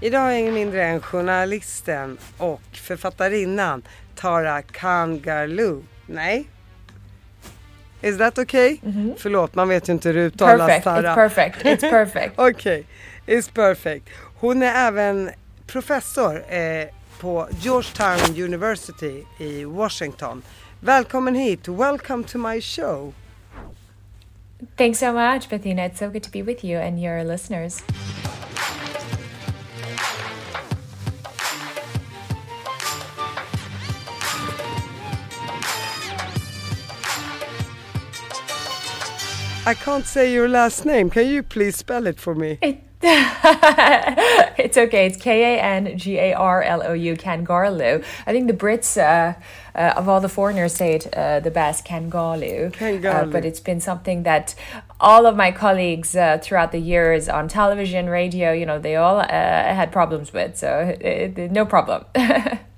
Idag är ingen mindre än journalisten och författarinnan Tara Kangarloo. Nej? Is that okay? Mm -hmm. Förlåt, man vet ju inte hur det uttalas perfect. Tara. It's perfect, it's perfect. Okej, okay. it's perfect. Hon är även professor eh, på Georgetown University i Washington. Välkommen hit, welcome to my show. Thanks so much, Bettina. It's so good to be with you and your listeners. I can't say your last name. Can you please spell it for me? It it's okay. It's K A N G A R L O U, Kangarlou. I think the Brits, uh, uh, of all the foreigners, say it uh, the best, Kangarlou. Kangarlou. Uh, but it's been something that all of my colleagues uh, throughout the years on television, radio, you know, they all uh, had problems with. So no problem.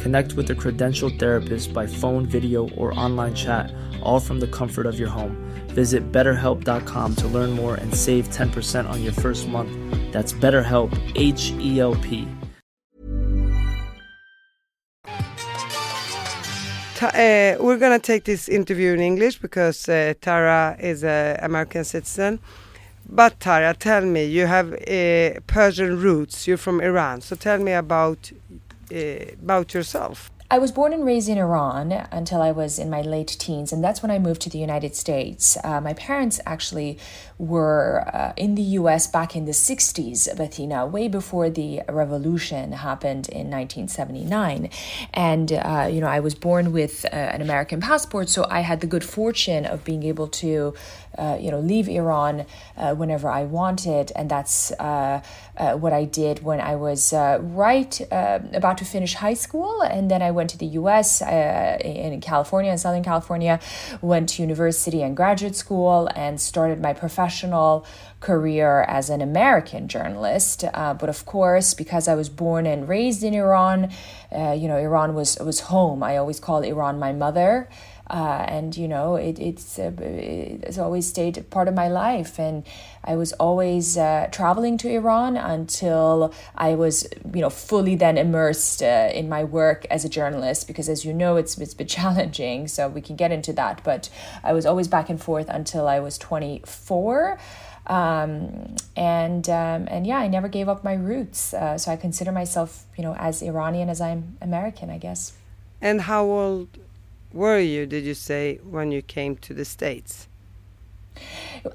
Connect with a credentialed therapist by phone, video, or online chat, all from the comfort of your home. Visit betterhelp.com to learn more and save 10% on your first month. That's BetterHelp, H E L P. uh, we're gonna take this interview in English because uh, Tara is an American citizen. But Tara, tell me, you have uh, Persian roots. You're from Iran, so tell me about about yourself. I was born and raised in Iran until I was in my late teens, and that's when I moved to the United States. Uh, my parents actually were uh, in the US back in the 60s, Bettina, way before the revolution happened in 1979. And, uh, you know, I was born with uh, an American passport, so I had the good fortune of being able to uh, you know, leave Iran uh, whenever I wanted, and that's uh, uh what I did when I was uh, right about to finish high school, and then I went to the U.S. in California, in Southern California, went to university and graduate school, and started my professional career as an American journalist. but of course, because I was born and raised in Iran, you know, Iran was was home. I always call Iran my mother. Uh, and you know it, it's uh, it's always stayed part of my life and I was always uh, traveling to Iran until I was you know fully then immersed uh, in my work as a journalist because as you know it's it's been challenging so we can get into that but I was always back and forth until I was 24 um, and um, and yeah, I never gave up my roots. Uh, so I consider myself, you know, as Iranian as I'm American, I guess. And how old were you, did you say, when you came to the States?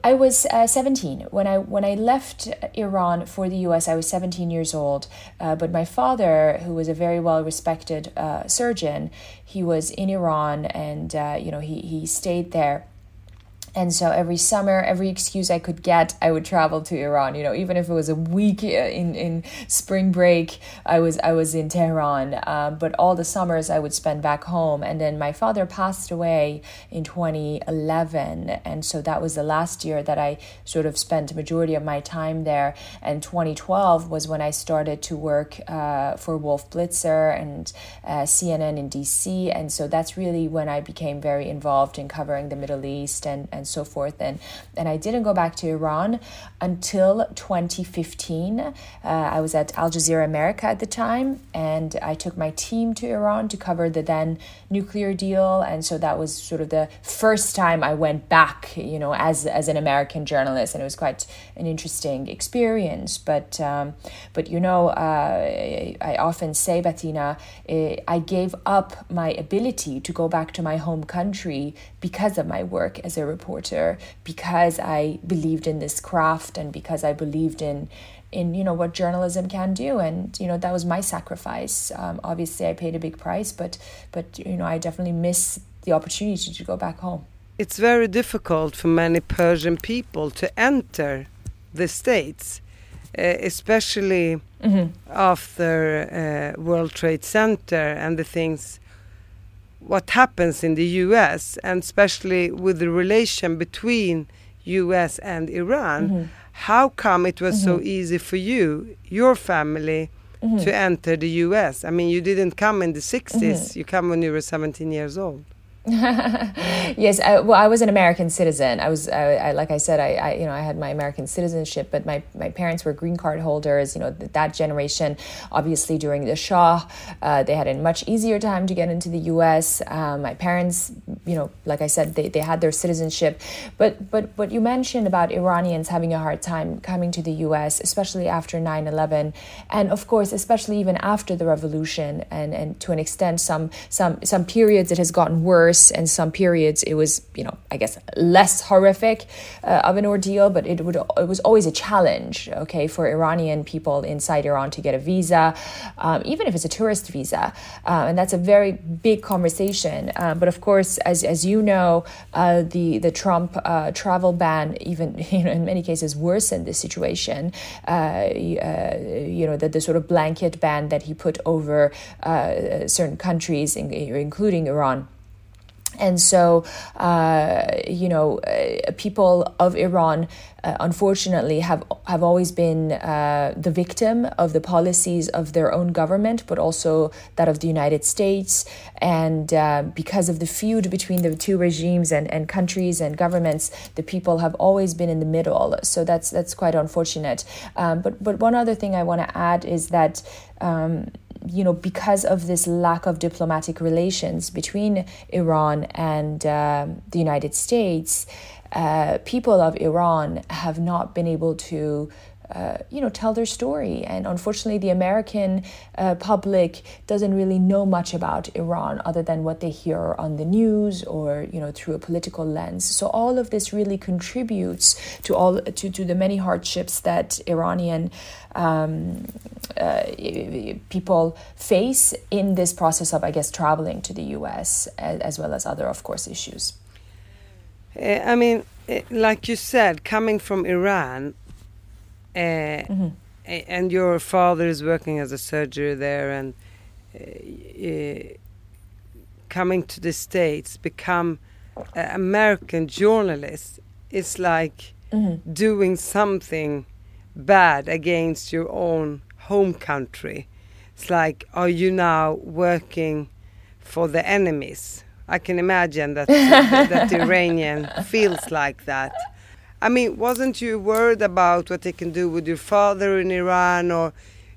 I was uh, 17 when I when I left Iran for the U.S. I was 17 years old, uh, but my father, who was a very well respected uh, surgeon, he was in Iran, and uh, you know he he stayed there and so every summer, every excuse I could get, I would travel to Iran. You know, even if it was a week uh, in, in spring break, I was I was in Tehran. Um, but all the summers I would spend back home. And then my father passed away in 2011, and so that was the last year that I sort of spent majority of my time there. And 2012 was when I started to work uh, for Wolf Blitzer and uh, CNN in DC, and so that's really when I became very involved in covering the Middle East and, and and so forth. And, and I didn't go back to Iran until 2015. Uh, I was at Al Jazeera America at the time, and I took my team to Iran to cover the then nuclear deal. And so that was sort of the first time I went back, you know, as, as an American journalist. And it was quite an interesting experience. But, um, but you know, uh, I often say, Bettina, eh, I gave up my ability to go back to my home country because of my work as a reporter, because I believed in this craft and because I believed in in you know what journalism can do. And you know that was my sacrifice. Um, obviously i paid a big price but but you know i definitely miss the opportunity to go back home. It's very difficult for many persian people to enter the states uh, especially mm-hmm. after uh, world trade center and the things what happens in the US and especially with the relation between US and Iran mm-hmm. how come it was mm-hmm. so easy for you your family mm-hmm. to enter the US I mean you didn't come in the 60s mm-hmm. you come when you were 17 years old yes, I, well, I was an American citizen. I was, I, I like I said, I, I, you know, I had my American citizenship, but my, my parents were green card holders. You know, that generation, obviously during the Shah, uh, they had a much easier time to get into the U.S. Um, my parents, you know, like I said, they, they had their citizenship, but but what you mentioned about Iranians having a hard time coming to the U.S., especially after 9/11, and of course, especially even after the revolution, and and to an extent, some some some periods it has gotten worse worse. And some periods it was, you know, I guess less horrific uh, of an ordeal, but it would it was always a challenge, okay, for Iranian people inside Iran to get a visa, um, even if it's a tourist visa, uh, and that's a very big conversation. Uh, but of course, as as you know, uh, the the Trump uh, travel ban even you know in many cases worsened the situation. Uh, you know the the sort of blanket ban that he put over certain countries, including Iran. And so, uh, you know, uh, people of Iran, uh, unfortunately, have have always been uh, the victim of the policies of their own government, but also that of the United States. And uh, because of the feud between the two regimes and, and countries and governments, the people have always been in the middle. So that's that's quite unfortunate. Um, but but one other thing I want to add is that. Um, you know, because of this lack of diplomatic relations between Iran and uh, the United States, uh, people of Iran have not been able to uh, you know, tell their story. And unfortunately, the American uh, public doesn't really know much about Iran other than what they hear on the news or you know through a political lens. So all of this really contributes to all to, to the many hardships that Iranian um, uh, people face in this process of, I guess, traveling to the U.S. as, well as other, of course, issues. Uh, I mean, like you said, coming from Iran, uh, mm-hmm. and your father is working as a surgeon there and uh, coming to the states become an american journalist is like mm-hmm. doing something bad against your own home country it's like are you now working for the enemies i can imagine that that the iranian feels like that I mean, wasn't you worried about what they can do with your father in Iran, or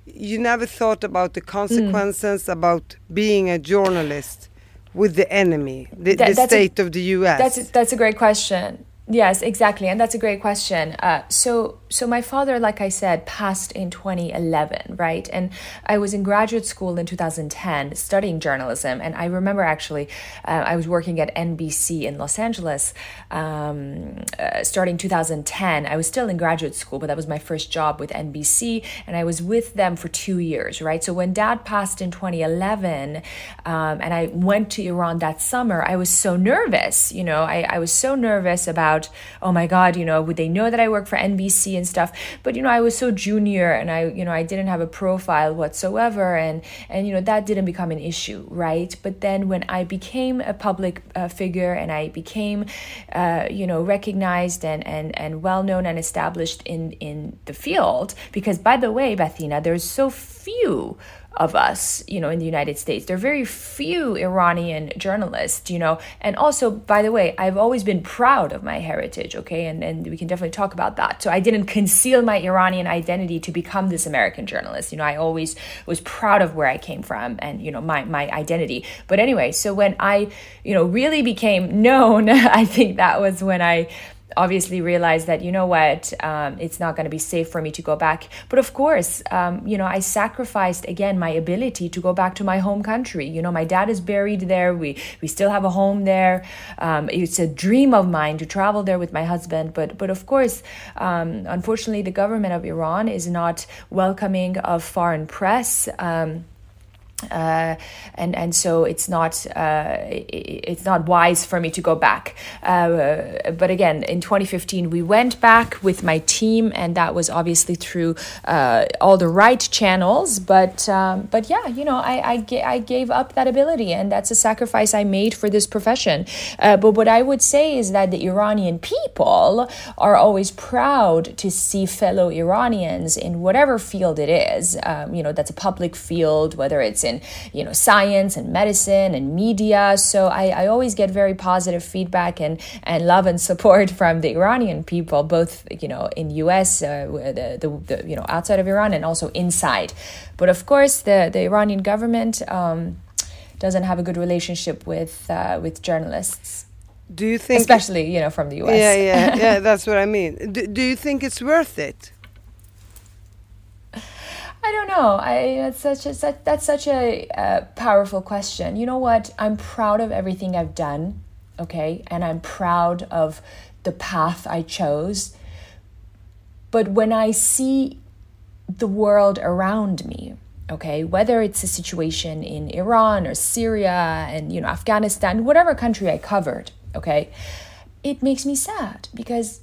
you never thought about the consequences mm. about being a journalist with the enemy, the, that, the state a, of the U.S. That's a, that's a great question. Yes, exactly, and that's a great question. Uh, so, so my father, like I said, passed in 2011, right? And I was in graduate school in 2010 studying journalism, and I remember actually uh, I was working at NBC in Los Angeles, um, uh, starting 2010. I was still in graduate school, but that was my first job with NBC, and I was with them for two years, right? So when Dad passed in 2011, um, and I went to Iran that summer, I was so nervous. You know, I, I was so nervous about about, oh my God, you know, would they know that I work for NBC and stuff? But, you know, I was so junior and I, you know, I didn't have a profile whatsoever. And, and you know, that didn't become an issue, right? But then when I became a public uh, figure and I became, uh, you know, recognized and, and, and well known and established in, in the field, because by the way, Bettina, there's so few of us, you know, in the United States. There are very few Iranian journalists, you know. And also, by the way, I've always been proud of my heritage, okay? And, and we can definitely talk about that. So I didn't conceal my Iranian identity to become this American journalist. You know, I always was proud of where I came from and, you know, my, my identity. But anyway, so when I, you know, really became known, I think that was when I obviously realized that you know what um, it's not going to be safe for me to go back. But of course um, you know i sacrificed again my ability to go back to my home country. You know my dad is buried there. We we still have a home there. Um, it's a dream of mine to travel there with my husband. But but of course um, unfortunately the government of iran is not welcoming of foreign press. Um, uh, and and so it's not uh, it's not wise for me to go back. Uh, but again, in 2015, we went back with my team, and that was obviously through uh, all the right channels. But um, but yeah, you know, I I, ga- I, gave up that ability, and that's a sacrifice I made for this profession. Uh, but what I would say is that the Iranian people are always proud to see fellow Iranians in whatever field it is. Um, you know, that's a public field, whether it's in you know science and medicine and media. So I, I always get very positive feedback and and love and support from the Iranian people, both you know in U.S. Uh, the, the, the, you know outside of Iran and also inside. But of course, the the Iranian government. Um, doesn't have a good relationship with uh, with journalists. Do you think, especially you know from the U.S. Yeah, yeah, yeah. That's what I mean. Do, do you think it's worth it? I don't know. I that's such a such, that's such a uh, powerful question. You know what? I'm proud of everything I've done, okay, and I'm proud of the path I chose. But when I see the world around me, okay, whether it's a situation in Iran or Syria and you know Afghanistan, whatever country I covered, okay, it makes me sad because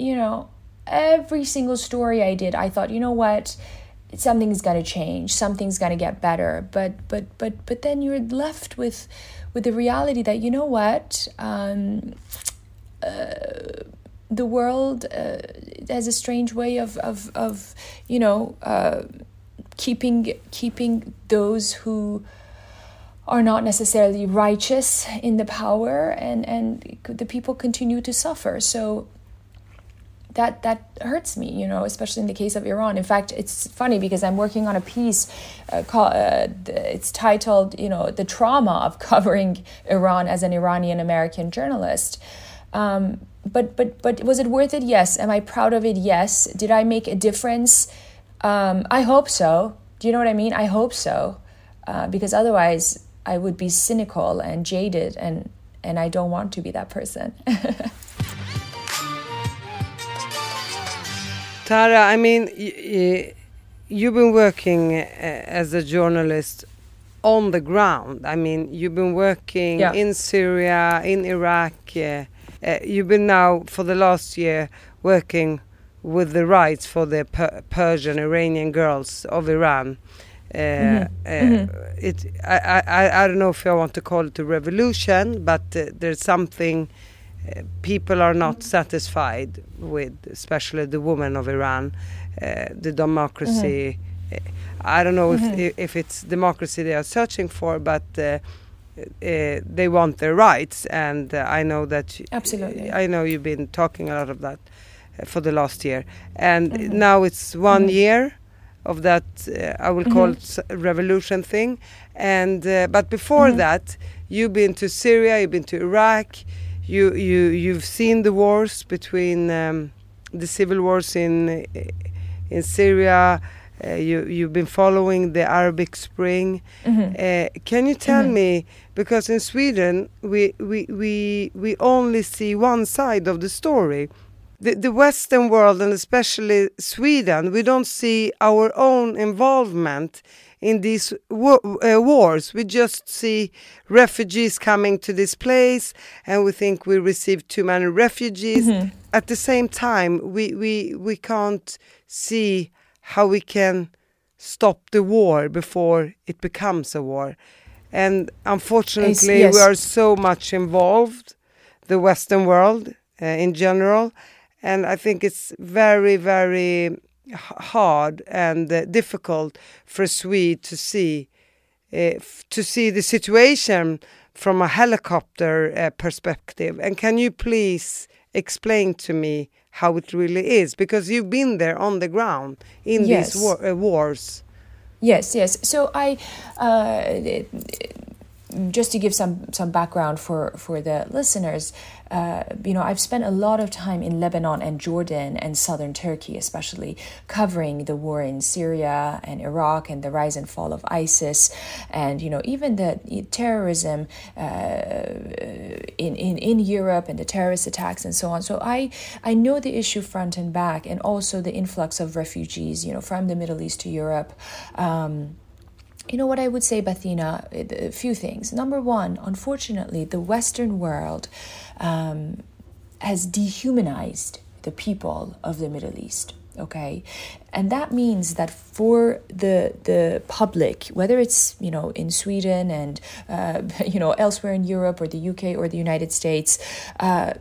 you know every single story I did, I thought, you know what something's going to change something's going to get better but but but but then you're left with with the reality that you know what um, uh, the world uh, has a strange way of of of you know uh, keeping keeping those who are not necessarily righteous in the power and and the people continue to suffer. So that that hurts me you know especially in the case of iran. In fact it's funny because i'm working on a piece uh, called uh, it's titled you know the trauma of covering iran as an iranian american journalist. Um, but but but was it worth it? Yes. Am i proud of it? Yes. Did i make a difference? Um, i hope so. Do you know what i mean? I hope so. Uh, because otherwise i would be cynical and jaded and and i don't want to be that person Tara, I mean, you've been working uh, as a journalist on the ground. I mean, you've been working yeah. in Syria, in Iraq. Uh, uh, you've been now for the last year working with the rights for the per Persian Iranian girls of Iran. Uh, mm -hmm. uh, mm -hmm. It, I, I, I don't know if I want to call it a revolution, but uh, there's something people are not satisfied with, especially the women of Iran, uh, the democracy. Mm-hmm. I don't know mm-hmm. if if it's democracy they are searching for, but uh, uh, they want their rights, and uh, I know that. Absolutely. I know you've been talking a lot of that uh, for the last year, and mm-hmm. now it's one mm-hmm. year of that. Uh, I will call mm-hmm. it revolution thing, and but before mm-hmm. that, you've been to Syria, you've been to Iraq you you you've seen the wars between um, the civil wars in in Syria. Uh, you you've been following the Arabic Spring. Mm -hmm. uh, can you tell mm -hmm. me because in Sweden we we we we only see one side of the story. The, the Western world and especially Sweden, we don't see our own involvement in these uh, wars. We just see refugees coming to this place, and we think we receive too many refugees. Mm -hmm. At the same time, we, we, we can't see how we can stop the war before it becomes a war. And unfortunately, yes. we are so much involved, the Western world uh, in general. And I think it's very, very hard and uh, difficult for a Swede to see uh, to see the situation from a helicopter uh, perspective. And can you please explain to me how it really is? Because you've been there on the ground in Yes. these war uh, wars. Yes, yes. So I, uh, just to give some some background for for the listeners, uh, you know, I've spent a lot of time in Lebanon and Jordan and southern Turkey, especially covering the war in Syria and Iraq and the rise and fall of ISIS, and you know, even the terrorism uh, in in in Europe and the terrorist attacks and so on. So I I know the issue front and back, and also the influx of refugees, you know, from the Middle East to Europe. Um, you know what I would say, Bettina? A few things. Number one, unfortunately, the Western world um, has dehumanized the people of the Middle East. Okay, and that means that for the the public, whether it's you know in Sweden and uh, you know elsewhere in Europe or the UK or the United States, uh,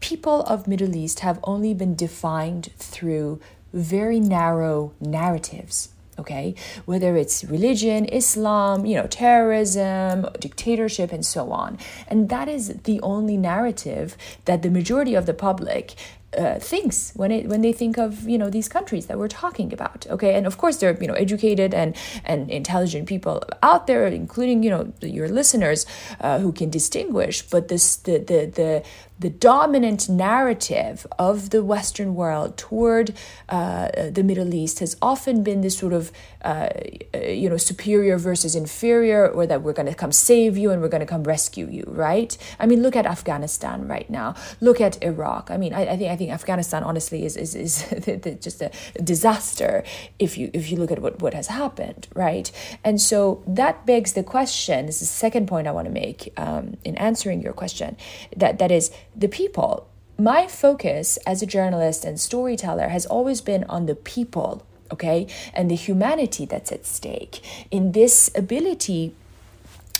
people of Middle East have only been defined through very narrow narratives okay? Whether it's religion islam you know terrorism dictatorship and so on. And that is the only narrative that the majority of the public uh, thinks when it when they think of you know these countries that we're talking about okay? And of course there are you know educated and and intelligent people out there including you know your listeners uh, who can distinguish but this the the the the dominant narrative of the Western world toward uh, the Middle East has often been this sort of, uh, you know, superior versus inferior, or that we're going to come save you and we're going to come rescue you, right? I mean, look at Afghanistan right now. Look at Iraq. I mean, I, I think I think Afghanistan honestly is is, is just a disaster if you if you look at what what has happened, right? And so that begs the question. This is the second point I want to make um, in answering your question. That that is the people. My focus as a journalist and storyteller has always been on the people, okay, and the humanity that's at stake in this ability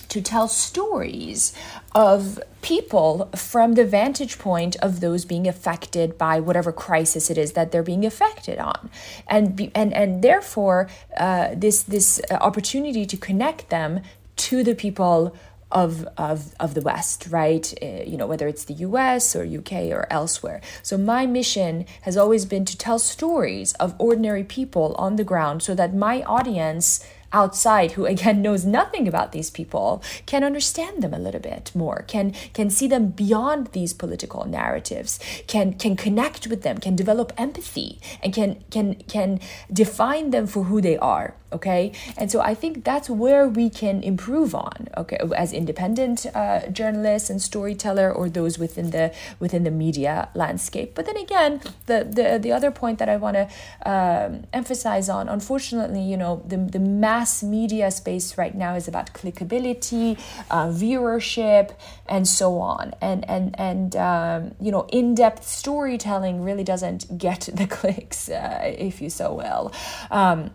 to tell stories of people from the vantage point of those being affected by whatever crisis it is that they're being affected on and be, and and therefore uh, this this opportunity to connect them to the people of, of, of the West, right? Uh, you know, whether it's the US or UK or elsewhere. So, my mission has always been to tell stories of ordinary people on the ground so that my audience outside who again knows nothing about these people can understand them a little bit more can can see them beyond these political narratives can can connect with them can develop empathy and can can can define them for who they are okay? And so i think that's where we can improve on okay as independent uh, journalists and storyteller or those within the within the media landscape. But then again the the, the other point that i want to um, emphasize on unfortunately you know the, the mass media space right now is about clickability uh, viewership and so on and and and um, you know in-depth storytelling really doesn't get the clicks uh, if you so will um,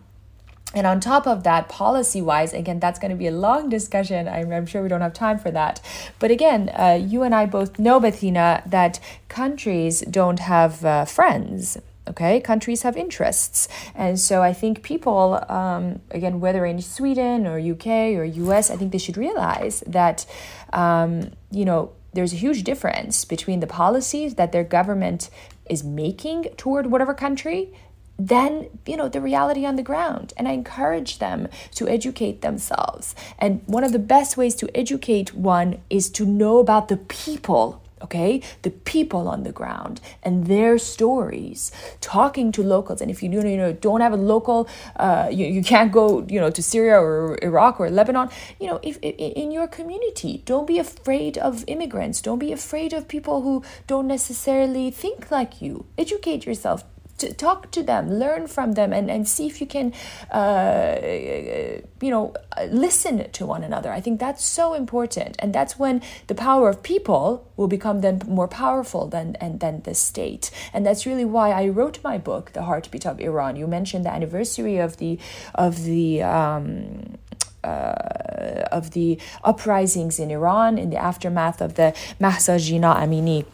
and on top of that, policy wise, again, that's going to be a long discussion. I'm, I'm, sure we don't have time for that. But again, uh, you and I both know, Bettina, that countries don't have uh, friends. Okay, countries have interests. And so I think people, um, again, whether in Sweden or UK or US, I think they should realize that, um, you know, there's a huge difference between the policies that their government is making toward whatever country then you know the reality on the ground and i encourage them to educate themselves and one of the best ways to educate one is to know about the people okay? The people on the ground and their stories talking to locals. And if you, you know don't have a local uh, you, you can't go you know to syria or iraq or lebanon you know if, if in your community don't be afraid of immigrants. Don't be afraid of people who don't necessarily think like you. Educate yourself to talk to them, learn from them, and, and see if you can, uh, you know, listen to one another. I think that's so important, and that's when the power of people will become then more powerful than and than the state. And that's really why I wrote my book, The Heartbeat of Iran. You mentioned the anniversary of the of the. Um, uh, of the uprisings in Iran in the aftermath of the Mahsa Jina Amini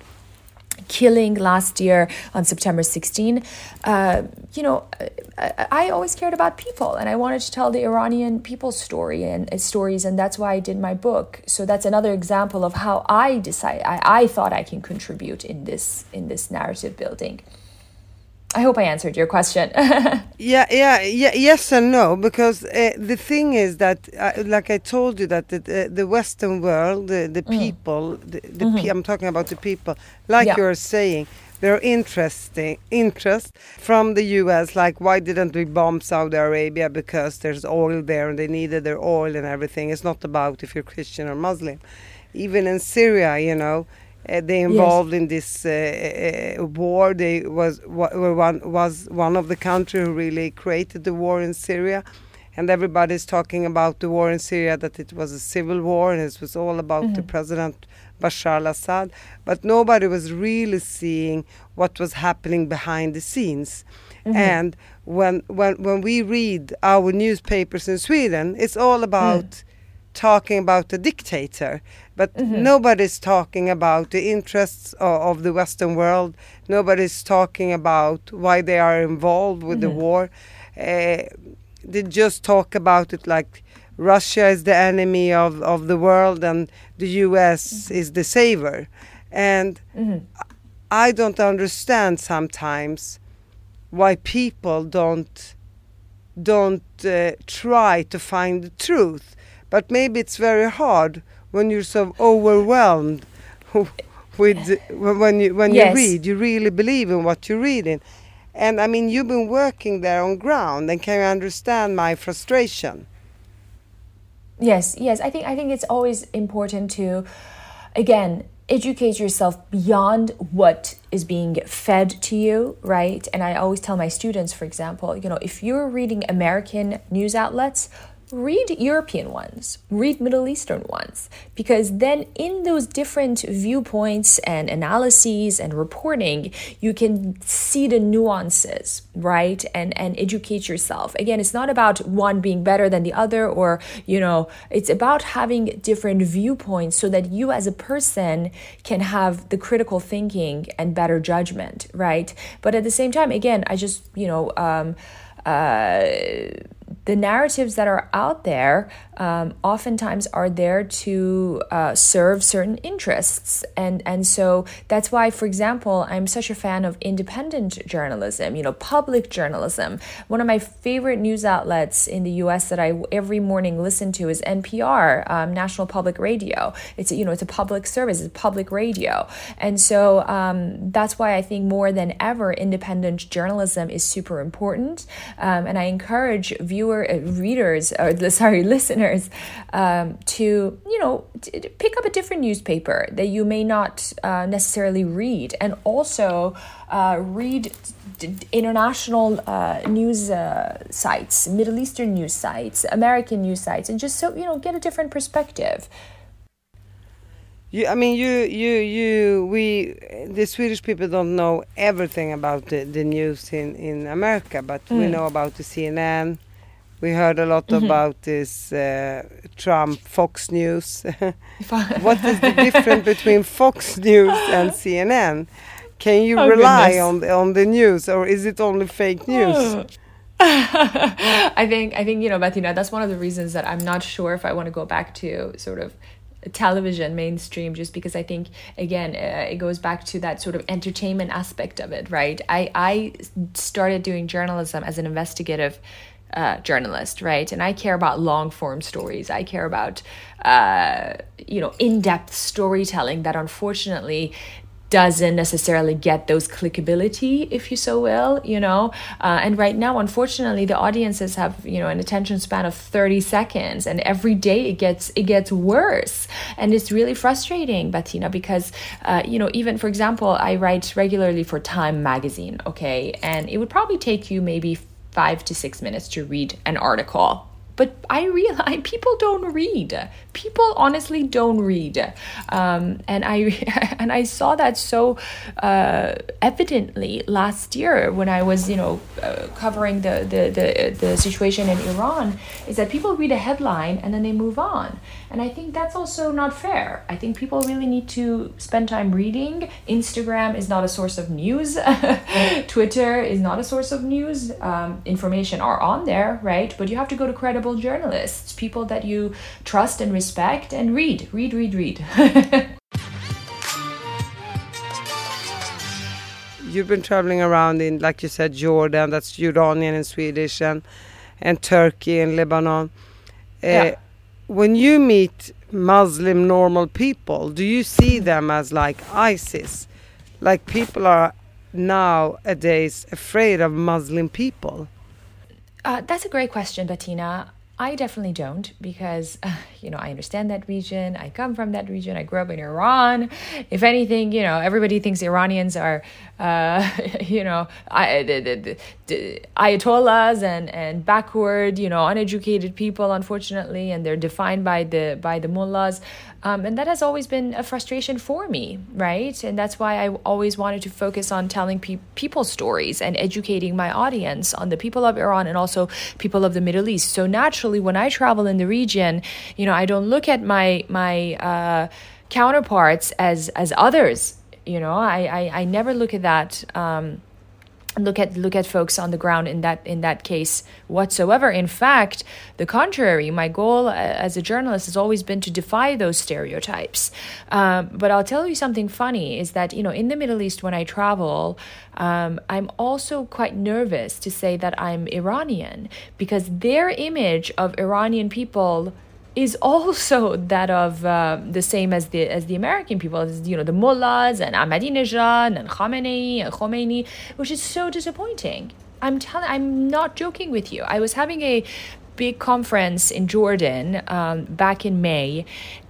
killing last year on September 16, uh, you know, I, I, always cared about people and I wanted to tell the Iranian people's story and uh, stories, and that's why I did my book. So that's another example of how I decide I, I thought I can contribute in this in this narrative building. I hope I answered your question. yeah, yeah, yeah, yes and no, because uh, the thing is that, uh, like I told you, that the, the Western world, the, the mm. people, the, the mm -hmm. pe I'm talking about the people, like yeah. you're saying, they're interesting interest from the U.S. Like, why didn't we bomb Saudi Arabia because there's oil there and they needed their oil and everything? It's not about if you're Christian or Muslim. Even in Syria, you know uh, they involved yes. in this uh, uh, war. They was were one was one of the country who really created the war in Syria, and everybody's talking about the war in Syria that it was a civil war and it was all about mm-hmm. the president Bashar al-Assad. But nobody was really seeing what was happening behind the scenes. Mm-hmm. And when when when we read our newspapers in Sweden, it's all about. Mm talking about the dictator, but mm-hmm. nobody's talking about the interests of, of, the Western world. Nobody's talking about why they are involved with mm-hmm. the war. Uh, they just talk about it like Russia is the enemy of, of the world and the US mm-hmm. is the savior. And mm-hmm. I don't understand sometimes why people don't don't uh, try to find the truth but maybe it's very hard when you're so overwhelmed with when you when yes. you read. You really believe in what you're reading, and I mean you've been working there on ground, and can you understand my frustration? Yes, yes. I think I think it's always important to, again, educate yourself beyond what is being fed to you, right? And I always tell my students, for example, you know, if you're reading American news outlets, read European ones, read Middle Eastern ones, because then in those different viewpoints and analyses and reporting, you can see the nuances, right? And and educate yourself. Again, it's not about one being better than the other or, you know, it's about having different viewpoints so that you as a person can have the critical thinking and better judgment, right? But at the same time, again, I just, you know, um, uh, the narratives that are out there um, oftentimes are there to uh, serve certain interests. And, and so that's why, for example, I'm such a fan of independent journalism, you know, public journalism. One of my favorite news outlets in the US that I every morning listen to is NPR, um, National Public Radio. It's, you know, it's a public service, it's public radio. And so um, that's why I think more than ever, independent journalism is super important. Um, and I encourage viewer, uh, readers, or sorry, listeners um, to, you know, pick up a different newspaper that you may not uh, necessarily read, and also uh, read international uh, news uh, sites, Middle Eastern news sites, American news sites, and just so you know, get a different perspective. You, I mean, you, you, you, we, the Swedish people don't know everything about the, the news in, in America, but mm. we know about the CNN, we heard a lot mm-hmm. about this uh, Trump Fox News. what is the difference between Fox News and CNN? Can you oh, rely goodness. on the, on the news, or is it only fake news? I think I think you know, Bettina. That's one of the reasons that I'm not sure if I want to go back to sort of television mainstream just because i think again uh, it goes back to that sort of entertainment aspect of it right i i started doing journalism as an investigative uh, journalist, right? And I care about long form stories. I care about, uh, you know, in depth storytelling that unfortunately doesn't necessarily get those clickability, if you so will, you know. Uh, and right now, unfortunately, the audiences have you know an attention span of thirty seconds, and every day it gets it gets worse, and it's really frustrating, Bettina, because uh, you know even for example, I write regularly for Time magazine, okay, and it would probably take you maybe five to six minutes to read an article but I realize people don't read. People honestly don't read, um, and I and I saw that so uh, evidently last year when I was, you know, uh, covering the, the the the situation in Iran. Is that people read a headline and then they move on, and I think that's also not fair. I think people really need to spend time reading. Instagram is not a source of news. Twitter is not a source of news. Um, information are on there, right? But you have to go to credible journalists, people that you trust and respect, and read, read, read, read. You've been traveling around in, like you said, Jordan, that's Jordanian in Swedish, and, and Turkey and Lebanon. Uh, yeah. When you meet Muslim normal people, do you see them as like ISIS? Like people are nowadays afraid of Muslim people? Uh, that's a great question, Bettina. I definitely don't because, uh, you know, I understand that region. I come from that region. I grew up in Iran. If anything, you know, everybody thinks Iranians are, uh, you know, I, the, the, the, ayatollahs and, and backward, you know, uneducated people, unfortunately, and they're defined by the by the mullahs. Um, and that has always been a frustration for me, right? And that's why I always wanted to focus on telling pe- people stories and educating my audience on the people of Iran and also people of the Middle East. So naturally, when I travel in the region, you know, I don't look at my my uh, counterparts as as others. You know, I I, I never look at that. Um, look at look at folks on the ground in that in that case whatsoever. In fact the contrary. My goal uh, as a journalist has always been to defy those stereotypes. Um, but i'll tell you something funny is that you know in the middle east when i travel um, i'm also quite nervous to say that i'm iranian because their image of iranian people is also that of uh, the same as the as the American people, as, you know, the mullahs and Ahmadinejad and Khamenei and Khomeini, which is so disappointing. I'm telling, I'm not joking with you. I was having a big conference in Jordan um, back in May,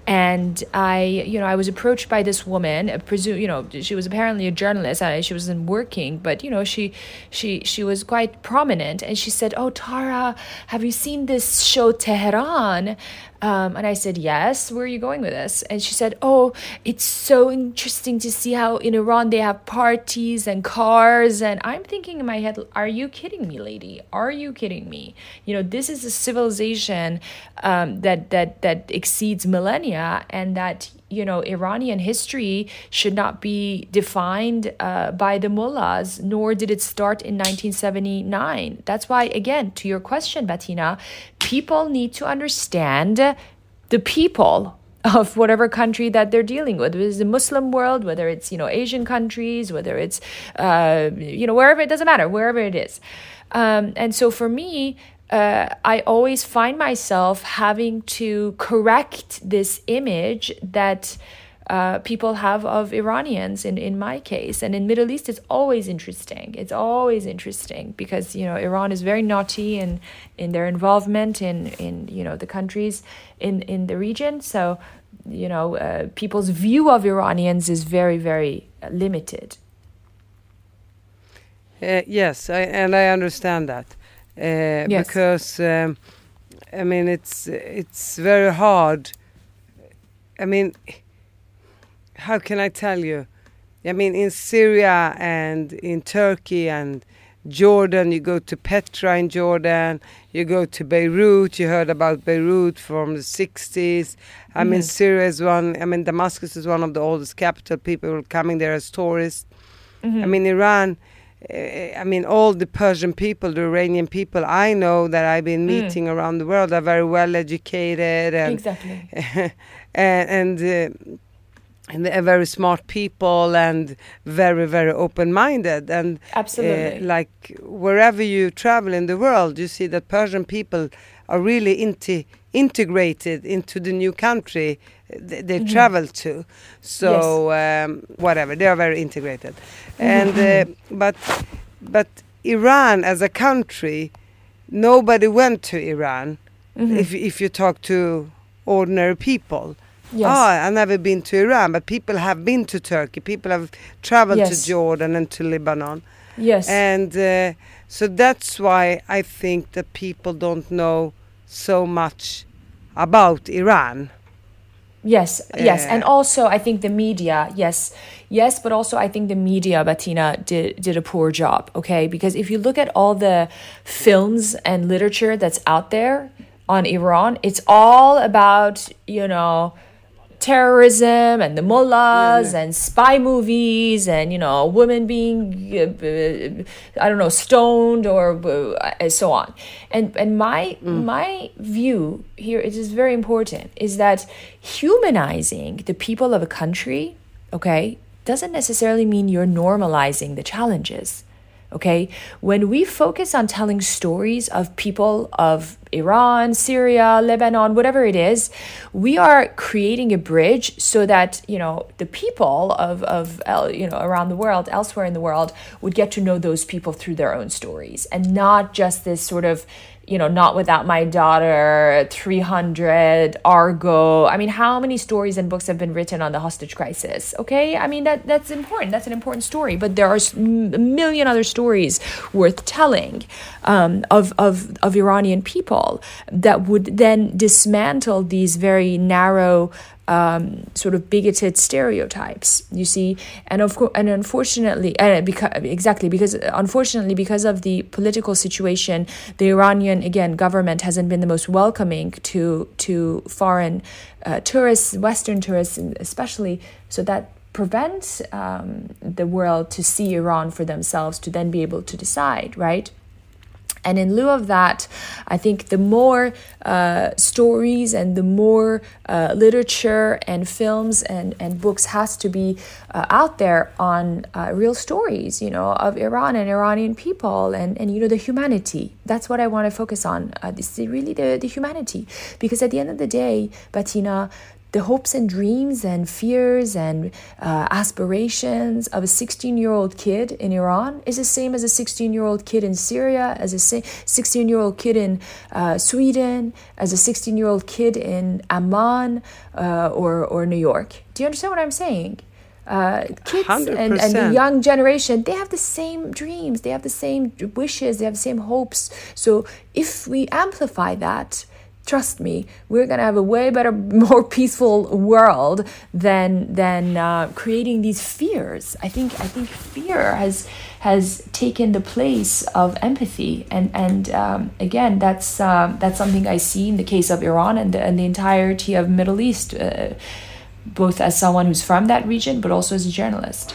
and I, you know, I was approached by this woman. Presume, you know, she was apparently a journalist. and she wasn't working, but you know, she, she, she was quite prominent. And she said, "Oh, Tara, have you seen this show Tehran?" Um, and I said, Yes, where are you going with this? And she said, Oh, it's so interesting to see how in Iran they have parties and cars. And I'm thinking in my head, Are you kidding me, lady? Are you kidding me? You know, this is a civilization um, that, that, that exceeds millennia and that you know, Iranian history should not be defined uh, by the mullahs, nor did it start in 1979. That's why, again, to your question, Bettina, people need to understand the people of whatever country that they're dealing with whether it's the muslim world whether it's you know asian countries whether it's uh, you know wherever it doesn't matter wherever it is um, and so for me uh, I always find myself having to correct this image that uh, people have of Iranians in, in my case. And in Middle East, it's always interesting. It's always interesting because, you know, Iran is very naughty in, in their involvement in, in, you know, the countries in, in the region. So, you know, uh, people's view of Iranians is very, very limited. Uh, yes, I, and I understand that. Uh, yes. because um, I mean it's it's very hard. I mean, how can I tell you? I mean, in Syria and in Turkey and Jordan, you go to Petra in Jordan, you go to Beirut, you heard about Beirut from the 60s. I mean, Syria is one, I mean, Damascus is one of the oldest capital. People are coming there as tourists. Mm-hmm. I mean, Iran Eh, I mean, all the Persian people, the Iranian people I know that I've been hmm. meeting mm. around the world are very well educated and exactly. and and, uh, and they're very smart people and very very open minded and absolutely uh, like wherever you travel in the world, you see that Persian people are really into integrated into the new country they, they mm -hmm. travel to. So yes. um, whatever, they are very integrated, and uh, but but Iran as a country, nobody went to Iran. Mm -hmm. If if you talk to ordinary people. Yes. Oh, I've never been to Iran, but people have been to Turkey. People have traveled yes. to Jordan and to Lebanon. Yes. And uh, so that's why I think that people don't know so much about Iran. Yes, yes, and also I think the media, yes, yes, but also I think the media, Bettina, did did a poor job. Okay, because if you look at all the films and literature that's out there on Iran, it's all about you know terrorism and the mullahs yeah. and spy movies and you know women being uh, I don't know stoned or uh, so on. And and my mm. my view here it is very important is that humanizing the people of a country, okay, doesn't necessarily mean you're normalizing the challenges. Okay, when we focus on telling stories of people of Iran, Syria, Lebanon, whatever it is, we are creating a bridge so that you know the people of of you know around the world, elsewhere in the world, would get to know those people through their own stories, and not just this sort of you know, Not Without My Daughter, 300, Argo. I mean, how many stories and books have been written on the hostage crisis? Okay, I mean that that's important. That's an important story, but there are a million other stories worth telling um, of of of Iranian people that would then dismantle these very narrow um, sort of bigoted stereotypes. You see, and of course, and unfortunately, and because exactly because unfortunately because of the political situation, the Iranian again government hasn't been the most welcoming to to foreign uh, tourists, Western tourists especially. So that prevents um, the world to see Iran for themselves to then be able to decide, right? And in lieu of that, I think the more uh, stories and the more uh, literature and films and, and books has to be uh, out there on uh, real stories, you know, of Iran and Iranian people and, and you know, the humanity. That's what I want to focus on. Uh, this is really the, the humanity. Because at the end of the day, Bettina, the hopes and dreams and fears and uh, aspirations of a 16 year old kid in Iran is the same as a 16 year old kid in Syria, as a 16 year old kid in uh, Sweden, as a 16 year old kid in Amman uh, or, or New York. Do you understand what I'm saying? Uh, kids and, and, the young generation, they have the same dreams, they have the same wishes, they have the same hopes. So if we amplify that, trust me, we're gonna have a way better, more peaceful world than than uh, creating these fears. I think I think fear has has taken the place of empathy, and and um, again, that's uh, that's something I see in the case of Iran and the, and the entirety of Middle East, uh, both as someone who's from that region, but also as a journalist.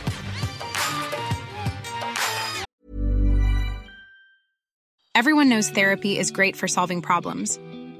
Everyone knows therapy is great for solving problems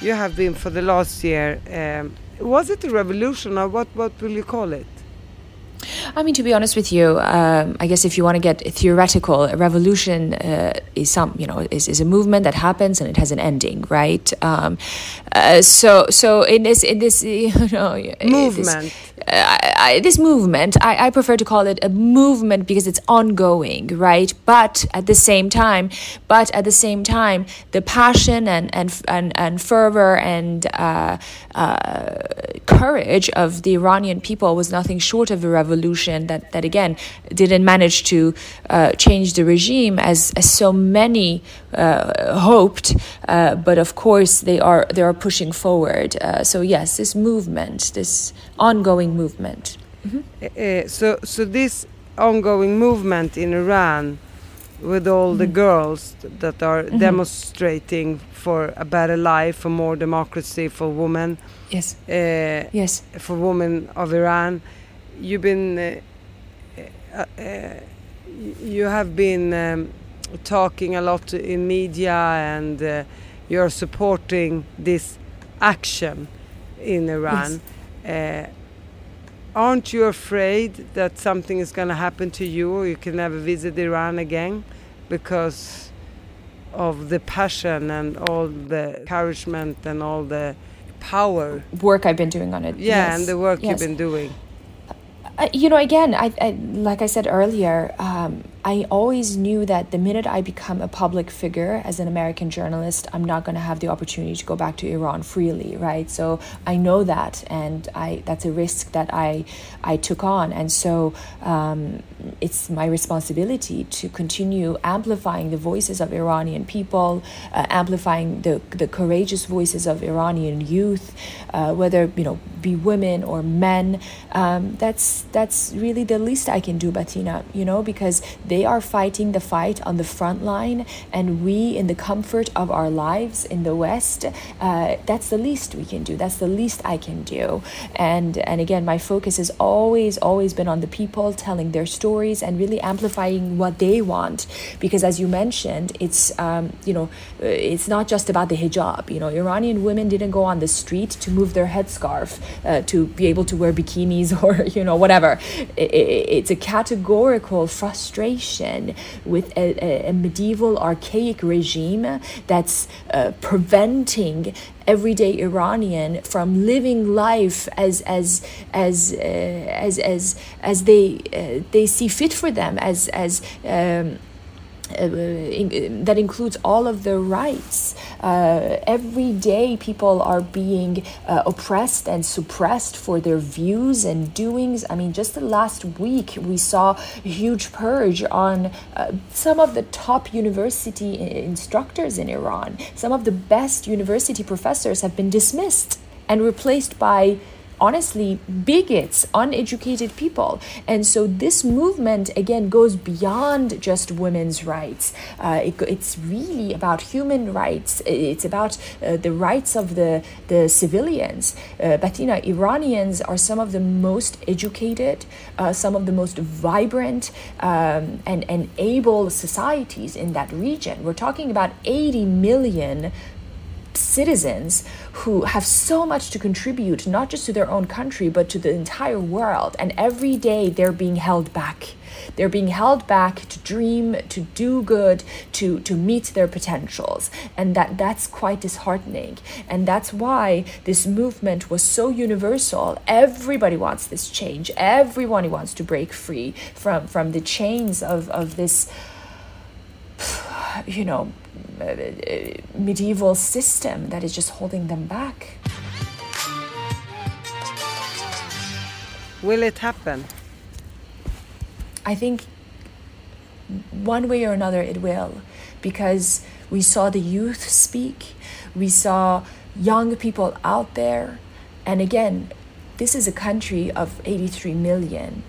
You have been for the last year. Um, was it a revolution or what? What will you call it? I mean, to be honest with you, um, I guess if you want to get theoretical, a revolution uh, is some, you know, is, is a movement that happens and it has an ending, right? Um, uh, so, so in this, in this, you know, movement. This, I, I, this movement, I, I prefer to call it a movement because it's ongoing, right? But at the same time, but at the same time, the passion and and and, and fervor and uh, uh, courage of the Iranian people was nothing short of a revolution that that again didn't manage to uh, change the regime as as so many uh, hoped, uh, but of course they are they are pushing forward. Uh, so yes, this movement, this ongoing movement. Mm-hmm. Uh, so, so this ongoing movement in Iran with all the Mhm. girls that are Mhm. demonstrating for a better life, for more democracy, for women, Yes. uh, Yes. for women of Iran. You've been, uh, uh, uh, you have been um, talking a lot in media, and uh, you're supporting this action in Iran. Uh, aren't you afraid that something is going to happen to you, or you can never visit Iran again, because of the passion and all the encouragement and all the power? Work I've been doing on it. Yeah, Yes. and the work Yes. you've been doing. Uh, you know, again, I, I like I said earlier, um, I always knew that the minute I become a public figure as an American journalist, I'm not going to have the opportunity to go back to Iran freely, right? So I know that, and I that's a risk that I I took on, and so um, it's my responsibility to continue amplifying the voices of Iranian people, uh, amplifying the the courageous voices of Iranian youth, uh, whether you know be women or men. Um, that's that's really the least I can do, Bettina. You know, because they are fighting the fight on the front line, and we, in the comfort of our lives in the West, uh, that's the least we can do. That's the least I can do. And and again, my focus has always always been on the people telling their stories and really amplifying what they want. Because as you mentioned, it's um, you know uh, it's not just about the hijab. You know, Iranian women didn't go on the street to move their headscarf uh, to be able to wear bikinis or you know whatever. I- I- it's a categorical frustration with a, a- a medieval archaic regime that's uh, preventing everyday Iranian from living life as as as uh, as as as they uh, they see fit for them as as um, in, that includes all of the rights. Uh, every day, people are being uh, oppressed and suppressed for their views and doings. I mean, just the last week, we saw a huge purge on uh, some of the top university instructors in Iran. Some of the best university professors have been dismissed and replaced by honestly bigots, uneducated people. And so this movement again goes beyond just women's rights. Uh, it, it's really about human rights. It's about uh, the rights of the the civilians. Uh, Bettina, Iranians are some of the most educated, uh, some of the most vibrant um, and and able societies in that region. We're talking about 80 million citizens who have so much to contribute, not just to their own country, but to the entire world. And every day they're being held back. They're being held back to dream, to do good, to, to meet their potentials. And that, that's quite disheartening. And that's why this movement was so universal. Everybody wants this change. Everyone wants to break free from, from the chains of, of this you know, Uh, medieval system that is just holding them back. Will it happen? I think one way or another it will because we saw the youth speak, we saw young people out there, and again, this is a country of 83 million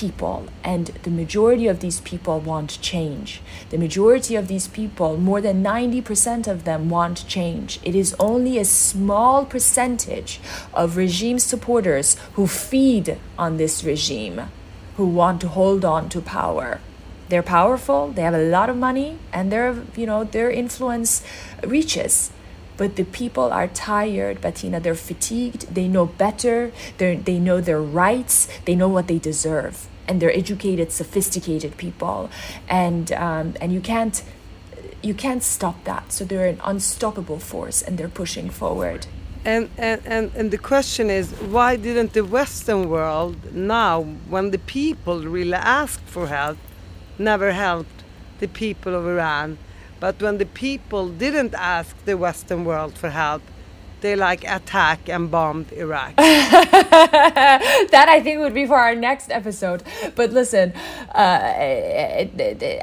people, and the majority of these people want change. The majority of these people, more than 90% of them, want change. It is only a small percentage of regime supporters who feed on this regime, who want to hold on to power. They're powerful, they have a lot of money, and their, you know, their influence reaches but the people are tired Bettina. They're fatigued. They know better. They they know their rights. They know what they deserve. And they're educated sophisticated people. And um, and you can't you can't stop that. So they're an unstoppable force and they're pushing forward. And, and, and, and the question is, why didn't the Western world now, when the people really asked for help, never helped the people of Iran? But when the people didn't ask the Western world for help, they like attack and bombed Iraq. that I think would be for our next episode. But listen, uh,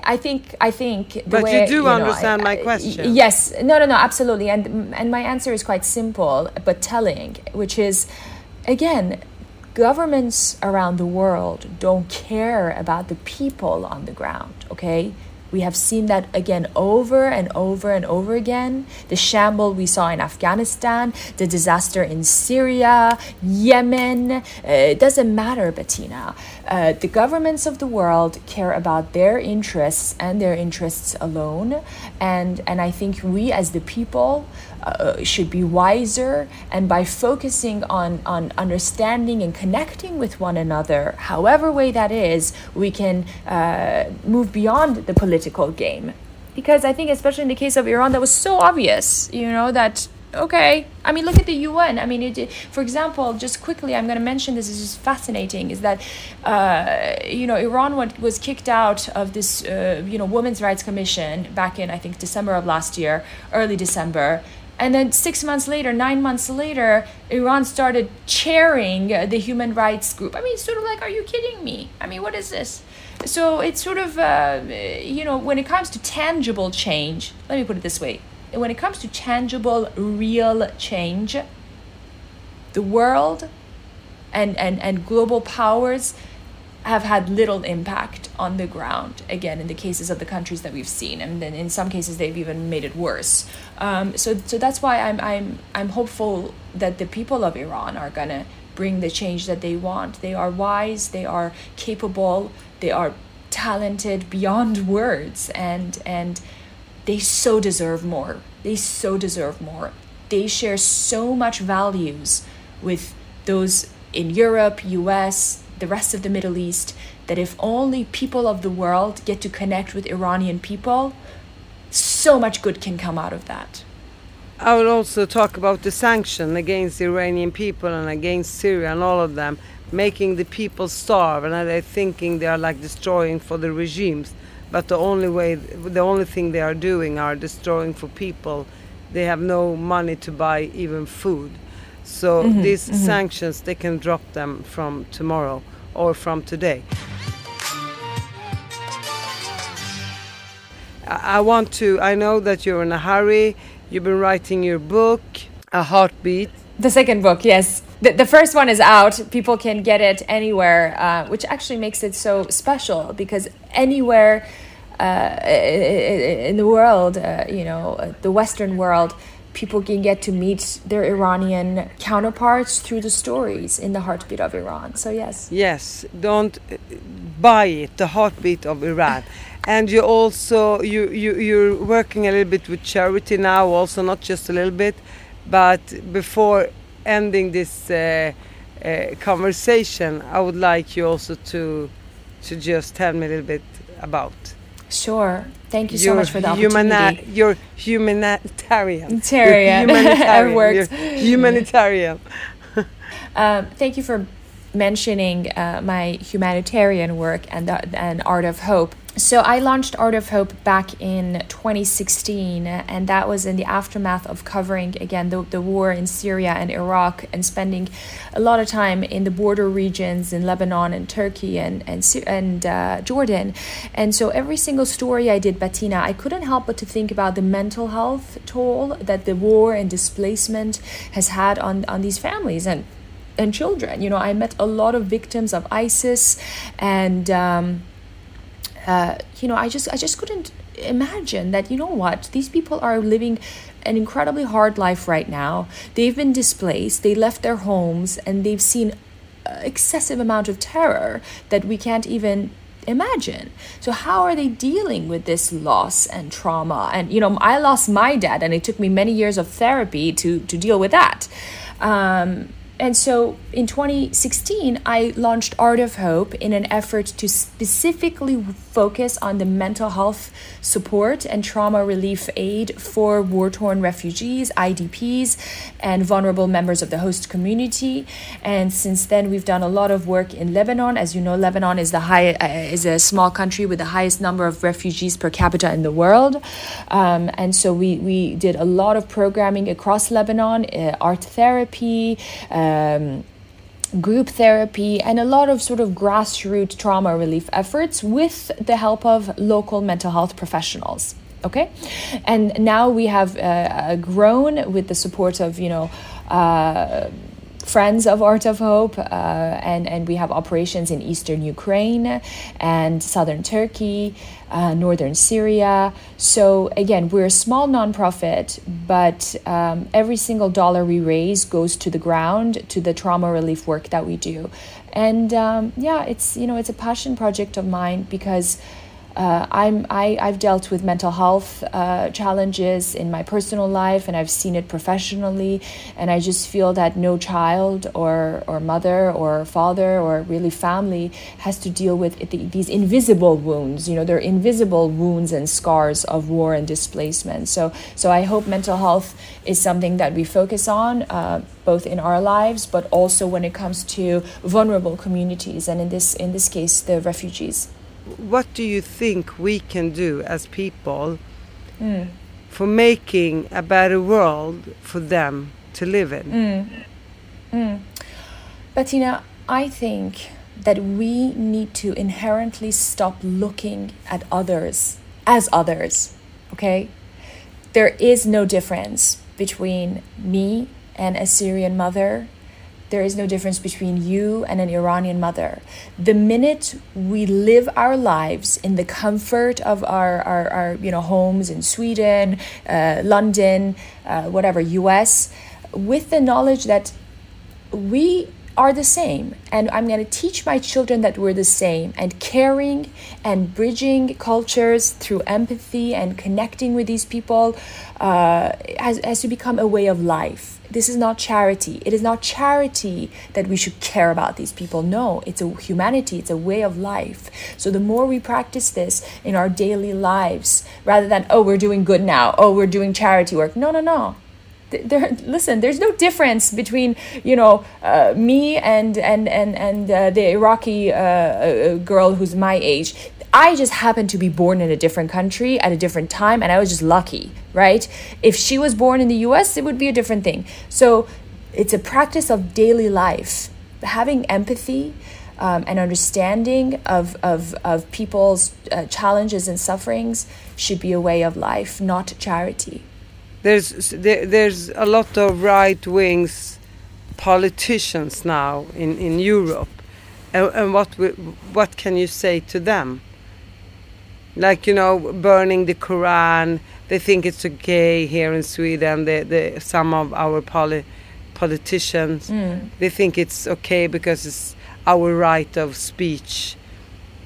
I think I think. The But way, you do know, understand I- my question. Yes, no, no, no, absolutely, and and my answer is quite simple but telling, which is, again. Governments around the world don't care about the people on the ground, okay? We have seen that again over and over and over again. The shamble we saw in Afghanistan, the disaster in Syria, Yemen. Uh, it doesn't matter, Bettina. Uh, the governments of the world care about their interests and their interests alone. And, and I think we as the people uh, should be wiser and by focusing on on understanding and connecting with one another however way that is we can uh, move beyond the political game. Because i think especially in the case of iran that was so obvious you know that okay i mean look at the un i mean it, for example just quickly i'm going to mention this is just fascinating is that uh, you know iran was kicked out of this uh, you know women's rights commission back in i think december of last year early december and then six months later, nine months later, Iran started chairing the human rights group. I mean, sort of like, are you kidding me? I mean, what is this? So it's sort of, uh, you know, when it comes to tangible change, let me put it this way when it comes to tangible, real change, the world and, and, and global powers have had little impact on the ground. Again, in the cases of the countries that we've seen, and then in some cases they've even made it worse. Um, so, so that's why I'm I'm I'm hopeful that the people of Iran are gonna bring the change that they want. They are wise, they are capable, they are talented beyond words, and and they so deserve more. They so deserve more. They share so much values with those in Europe, US, the rest of the Middle East that if only people of the world get to connect with Iranian people, so much good can come out of that. I will also talk about the sanction against the Iranian people and against Syria and all of them, making the people starve, and they're thinking they are like destroying for the regimes. But the only way, the only thing they are doing are destroying for people. They have no money to buy even food. So mm-hmm, these mm-hmm. sanctions, they can drop them from tomorrow or from today. I want to, I know that you're in a hurry. You've been writing your book, A Heartbeat. The second book, yes. The, the first one is out. People can get it anywhere, uh, which actually makes it so special because anywhere uh, in the world, uh, you know, the Western world, people can get to meet their Iranian counterparts through the stories in the heartbeat of Iran. So yes. Yes, don't uh, buy it. The heartbeat of Iran. and you also you you you're working a little bit with charity now, also not just a little bit, but before ending this uh, uh, conversation, I would like you also to to just tell me a little bit about. Sure. Thank you so much for the opportunity. you're humanitarian. Humanitarian. Humanitarian. Humanitarian. um, thank you for mentioning uh, my humanitarian work and the, and Art of Hope so I launched Art of Hope back in 2016, and that was in the aftermath of covering again the, the war in Syria and Iraq, and spending a lot of time in the border regions in Lebanon and Turkey and and and uh, Jordan. And so every single story I did, Bettina, I couldn't help but to think about the mental health toll that the war and displacement has had on on these families and and children. You know, I met a lot of victims of ISIS and. Um, uh, you know, I just I just couldn't imagine that. You know what? These people are living an incredibly hard life right now. They've been displaced. They left their homes, and they've seen excessive amount of terror that we can't even imagine. So how are they dealing with this loss and trauma? And you know, I lost my dad, and it took me many years of therapy to to deal with that. Um, and so in 2016, I launched Art of Hope in an effort to specifically focus on the mental health support and trauma relief aid for war torn refugees, IDPs, and vulnerable members of the host community. And since then, we've done a lot of work in Lebanon. As you know, Lebanon is the high uh, is a small country with the highest number of refugees per capita in the world. Um, and so we we did a lot of programming across Lebanon, uh, art therapy. Um, group therapy, and a lot of sort of grassroots trauma relief efforts with the help of local mental health professionals. Okay, and now we have uh, grown with the support of you know. Uh, friends of Art of Hope, uh, and and we have operations in eastern Ukraine and southern Turkey, uh, northern Syria. So again, we're a small nonprofit, but um, every single dollar we raise goes to the ground to the trauma relief work that we do, and um, yeah, it's you know it's a passion project of mine because uh, I'm, I, I've dealt with mental health uh, challenges in my personal life and I've seen it professionally. And I just feel that no child or, or mother or father or really family has to deal with it, these invisible wounds. You know, they're invisible wounds and scars of war and displacement. So, so I hope mental health is something that we focus on. Uh, both in our lives, but also when it comes to vulnerable communities, and in this in this case, the refugees what do you think we can do as people mm. for making a better world for them to live in? Mm. Mm. Bettina, I think that we need to inherently stop looking at others as others, okay? There is no difference between me and a Syrian mother there is no difference between you and an Iranian mother. The minute we live our lives in the comfort of our, our, our you know, homes in Sweden, uh, London, uh, whatever, US, with the knowledge that we are the same and i'm going to teach my children that we're the same and caring and bridging cultures through empathy and connecting with these people uh, has, has to become a way of life this is not charity. It is not charity that we should care about these people. No, it's a humanity, it's a way of life. So the more we practice this in our daily lives, rather than, oh, we're doing good now, oh, we're doing charity work. No, no, no there, listen there's no difference between you know uh, me and and and and uh, the iraqi uh, uh girl who's my age I just happened to be born in a different country at a different time, and I was just lucky, right? If she was born in the US, it would be a different thing. So it's a practice of daily life. Having empathy um, and understanding of, of, of people's uh, challenges and sufferings should be a way of life, not charity. There's, there, there's a lot of right wings politicians now in, in Europe. And, and what, what can you say to them? Like you know burning the Quran. They think it's okay here in Sweden. The, the some of our poli politicians mm. they think it's okay because it's our right of speech.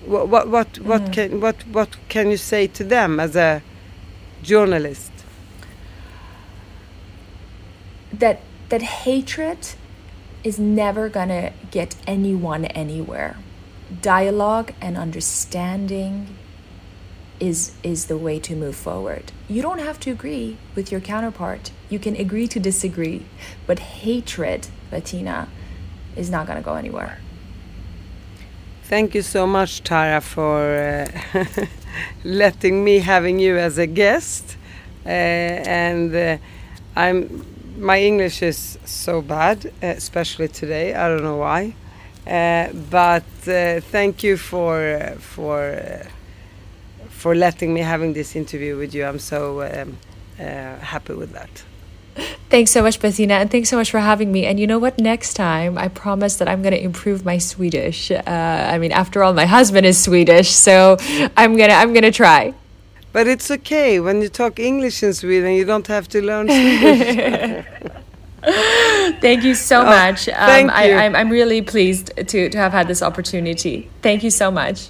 What what what, what mm. can what what can you say to them as a journalist? That that hatred is never gonna get anyone anywhere. Dialogue and understanding is is the way to move forward. You don't have to agree with your counterpart. You can agree to disagree, but hatred, Bettina, is not going to go anywhere. Thank you so much, Tara, for uh, letting me having you as a guest. Uh, and uh, I'm my English is so bad, especially today. I don't know why, uh, but uh, thank you for for uh, for letting me having this interview with you. I'm so um, uh, happy with that. Thanks so much, Bettina, and thanks so much for having me. And you know what? Next time, I promise that I'm going to improve my Swedish. Uh, I mean, after all, my husband is Swedish, so I'm gonna I'm gonna try. But it's okay when you talk English in Sweden. You don't have to learn Swedish. thank you so oh, much. Um, thank you. I, I'm, I'm really pleased to, to have had this opportunity. Thank you so much.